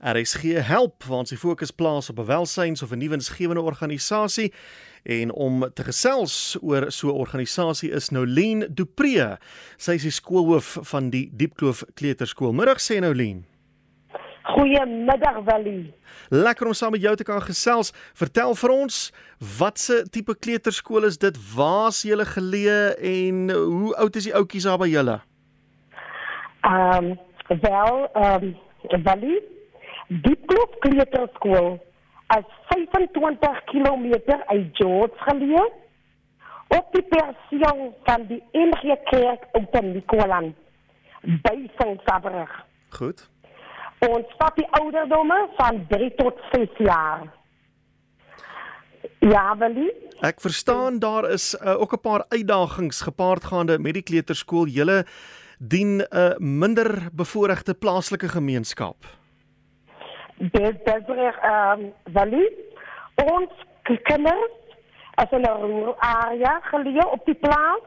RSG help waar ons die fokus plaas op 'n welsyns of 'n nuwe insgewende organisasie en om te gesels oor so 'n organisasie is Nolien Dupree. Sy is die skoolhoof van die Diepkloof Kleuterskool. Middag sê Nolien. Goeiemiddag Willie. Lekker om saam met jou te kan gesels. Vertel vir ons watse tipe kleuterskool is dit? Waar's julle geleë en hoe oud is die ouetjies daar by julle? Ehm um, wel ehm um, Willie Die Kloof Kleuterskool is 25 km uit George geleë op die perseel van die NG Kerk op die Nikolan by Saint-Sabreg. Goed. Ons vat die ouderdomme van 3 tot 6 jaar. Ja, Willie. Ek verstaan daar is uh, ook 'n paar uitdagings gepaardgaande met die kleuterskool. Julle dien 'n uh, minder bevoorregte plaaslike gemeenskap dis reg ehm Valley ons kinders as 'n rural area geleë op die plaas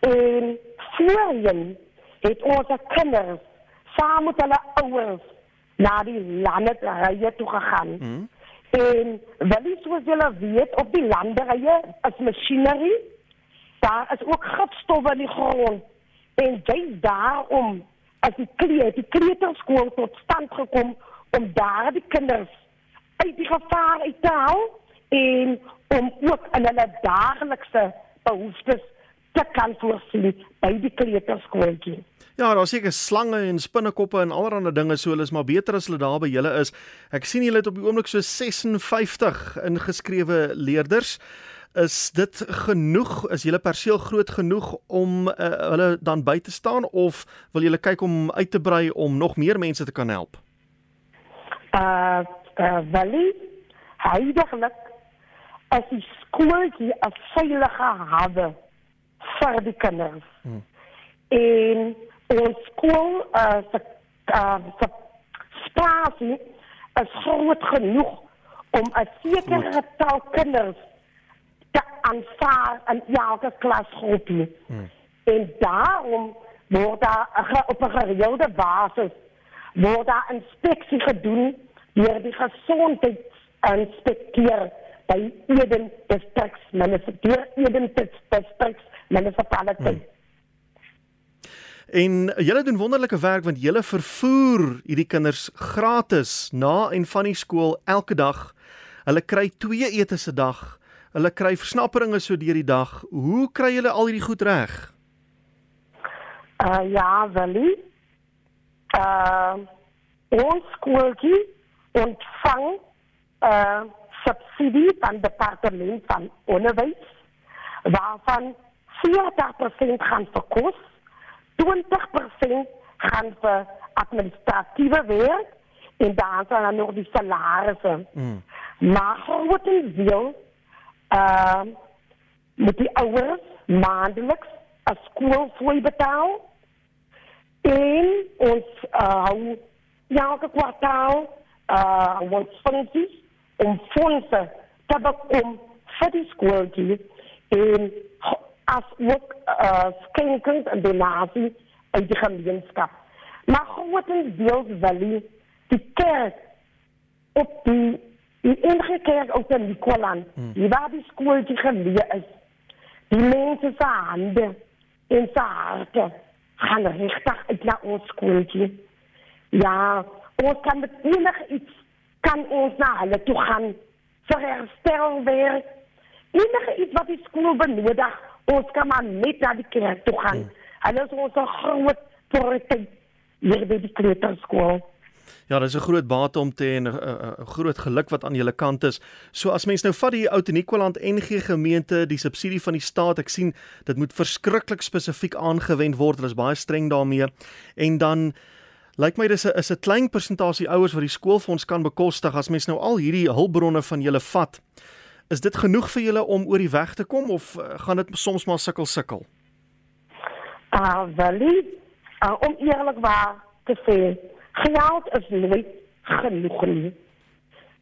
en voorheen het ons kinders saam met hulle ouers na die landerye toe gegaan. Mm. En Valley soos julle weet op die landerye is masjinerie daar is ook gifstowwe in die grond en jy daarom as die kleer die kleuterskool tot stand gekom om daardie kinders uit die gevaar uit te haal en om ook in hulle daaglikse behoeftes te kan voorsien by die kleuterskooltjie. Ja, daar seker slange en spinnekoppe en allerlei dinge so hulle is maar beter as hulle daar by julle is. Ek sien julle het op die oomblik so 56 ingeskrewe leerders. Is dit genoeg? Is julle perseel groot genoeg om uh, hulle dan by te staan of wil julle kyk om uit te brei om nog meer mense te kan help? Uh uh Valley heidiglik as die skooltjie 'n veilige hawe vir die kinders. Hmm. En ons skool uh se uh se spasie is groot genoeg om 'n sekere getal kinders te aanvaar in elke klasgroepie. Hmm. En daarom word daar op 'n gereelde basis word daar inspeksie gedoen deur die gesondheidsinspekteur by Eden District Municipal Eden District Municipality. Hmm. En julle doen wonderlike werk want julle vervoer hierdie kinders gratis na en van die skool elke dag. Hulle kry twee etes 'n dag. Hulle kry versnapperinge so deur die dag. Hoe kry julle al hierdie goed reg? Uh ja, Willie uh, ons skooltjie ontvang uh, subsidie van die departement van onderwijs, waarvan 40% gaan vir kos, 20% gaan vir administratieve werk, en daar zijn dan nog die salarissen. Mm. Maar grotendeel uh, moet die ouders maandelijks een schoolfooi betalen en ons uh, hou elke kwartaal uh, ons funksies om fondse te bekom vir die skooltjie en as ook uh, skenkings en donaties uit die gemeenskap. Maar grotendeels wil die kerk op die die enige kerk op die Nikolan, hmm. die waar die skooltjie geleë is, die mense se hande en se harte gaan regtig uit na ons skooltjie. Ja, ons kan met enige iets kan ons na hulle toe gaan vir herstelwerk. Enige iets wat die skool benodig, ons kan maar net na die kerk toe gaan. Hmm. Hulle is ons 'n groot prioriteit hier by die kleuterskool. Ja, dis 'n groot bate om te en 'n groot geluk wat aan julle kant is. So as mens nou vat die ou Tenikwaland NG gemeente, die subsidie van die staat, ek sien dit moet verskriklik spesifiek aangewend word. Hulle is baie streng daarmee. En dan lyk my dis 'n is 'n klein persentasie ouers wat die skoolfonds kan bekostig as mens nou al hierdie hulpbronne van julle vat. Is dit genoeg vir julle om oor die weg te kom of uh, gaan dit soms maar sukkel sukkel? Ah, uh, wel, uh, om eerlikwaar te sê, Geld is nooit genoeg nie.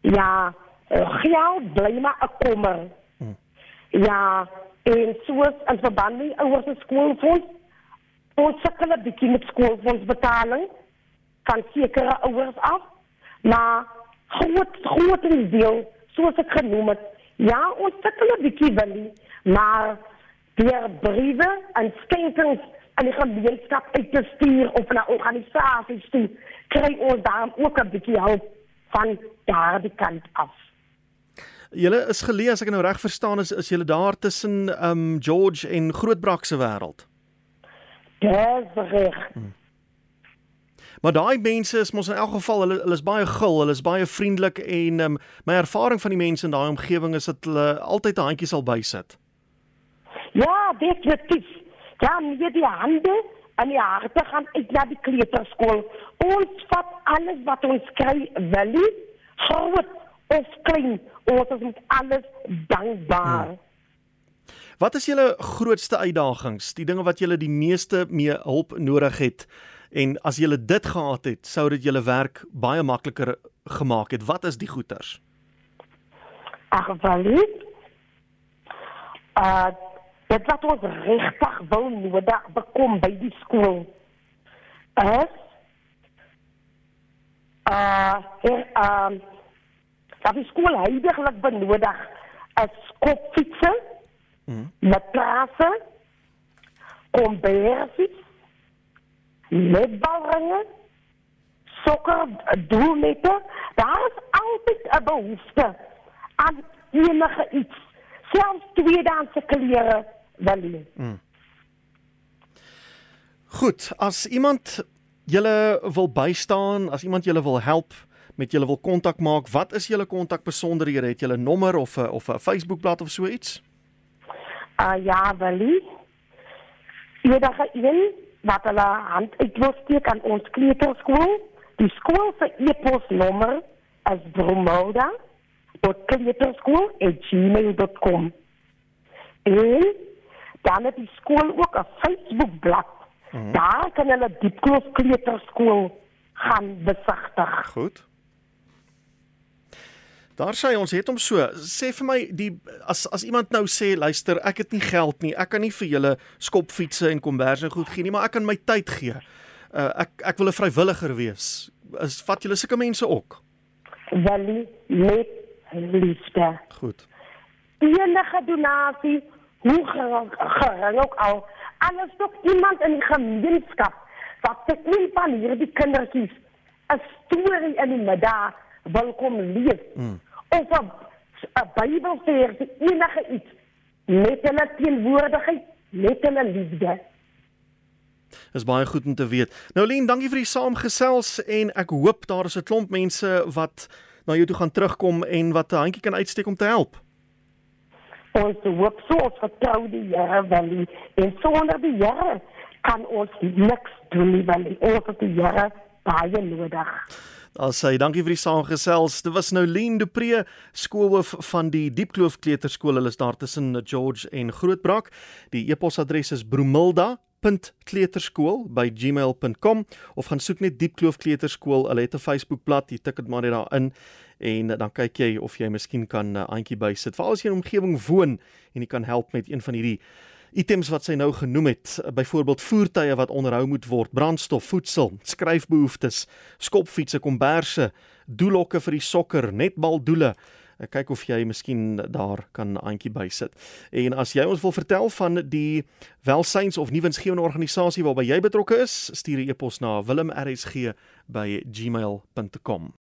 Ja, uh, geld bly maar 'n kommer. Ja, en soos in verband met ouers se skoolfonds, ons sukkel 'n bietjie met skoolfonds betaling van sekere ouers af. Maar groot groot deel soos ek genoem het, ja, ons sukkel 'n bietjie wil, maar deur briewe en skenkings aan die gemeenskap uit te stuur of na organisasies toe, kry ons dan ook 'n bietjie hulp van daardie kant af. Julle is geleë as ek nou reg verstaan is is julle daar tussen um George en Grootbrak se wêreld. Dis reg. Hmm. Maar daai mense is mos in elk geval hulle hulle is baie gul, hulle is baie vriendelik en um, my ervaring van die mense in daai omgewing is dat hulle altyd 'n handjie sal bysit. Ja, definitief. Ja, nie die hande en die harte gaan uit na die kleuterskool. Ons vat alles wat ons kry, wil nie groot of klein, ons is met alles dankbaar. Hmm. Wat is julle grootste uitdagings? Die dinge wat julle die meeste mee hulp nodig het En as jy dit gehad het, sou dit julle werk baie makliker gemaak het. Wat is die goeters? Ag, valie. Uh, dit wat ons regtig wou nodig bekom by die skool. Is uh, er, uh, dat die skool heidaglik benodig is skopfietsse, mm. matrasse, komberfiets, netbalringe, sokker, doelnette, daar is altyd 'n behoefte aan enige iets. Selfs tweedehandse klere wil jy. Hmm. Goed, as iemand julle wil bystaan, as iemand julle wil help met julle wil kontak maak, wat is julle kontakbesonderhede? Het julle nommer of 'n of 'n Facebookblad of so iets? Ah uh, ja, wel. Enige een wat hulle hand uitlosteek aan ons kleuterskool. Die skool se e-posnommer is bromoda.kleuterskool@gmail.com. En dan het die skool ook 'n Facebookblad. Mm -hmm. Daar kan hulle diepkloof kleuterskool gaan besigtig. Goed. Daar sê ons het hom so. Sê vir my die as as iemand nou sê luister, ek het nie geld nie. Ek kan nie vir julle skopfietsse en komberse goed gee nie, maar ek kan my tyd gee. Uh, ek ek wil 'n vrywilliger wees. Is vat julle sulke mense ook? Wel net liefde. Goed. Enige donasie, hoe gering ook al, alles tot iemand in die gemeenskap wat vir een van hierdie kindertjies 'n storie in die middag wil kom lees. Mm of 'n 'n Bybelvers enige iets met hulle teenwoordigheid, met hulle liefde. Dis baie goed om te weet. Nou Lien, dankie vir die saamgesels en ek hoop daar is 'n klomp mense wat na jou toe gaan terugkom en wat 'n handjie kan uitsteek om te help. Ons hoop so ons vertrou die Here wel en sonder die Here kan ons niks doen nie want ons het die Here baie nodig. Sê dankie vir die saamgesels. Dit was nou Lien de Pre, skoolhoof van die Diepkloof Kleuterskool. Hulle is daar tussen George en Grootbrak. Die e-posadres is broemilda.kleuterskool@gmail.com of gaan soek net Diepkloof Kleuterskool. Hulle het 'n Facebookblad. Jy tik dit maar net daar in en dan kyk jy of jy miskien kan 'n handjie bysit. Veral as jy in 'n omgewing woon en jy kan help met een van hierdie items wat sy nou genoem het, byvoorbeeld voertuie wat onderhou moet word, brandstof, voedsel, skryfbehoeftes, skopfietsse, komberse, doelhokke vir die sokker, netbaldoele. Kyk of jy miskien daar kan 'n aantjie bysit. En as jy ons wil vertel van die welsyns of nuwensgewende organisasie waarby jy betrokke is, stuur 'n e-pos na wilmrsg@gmail.com.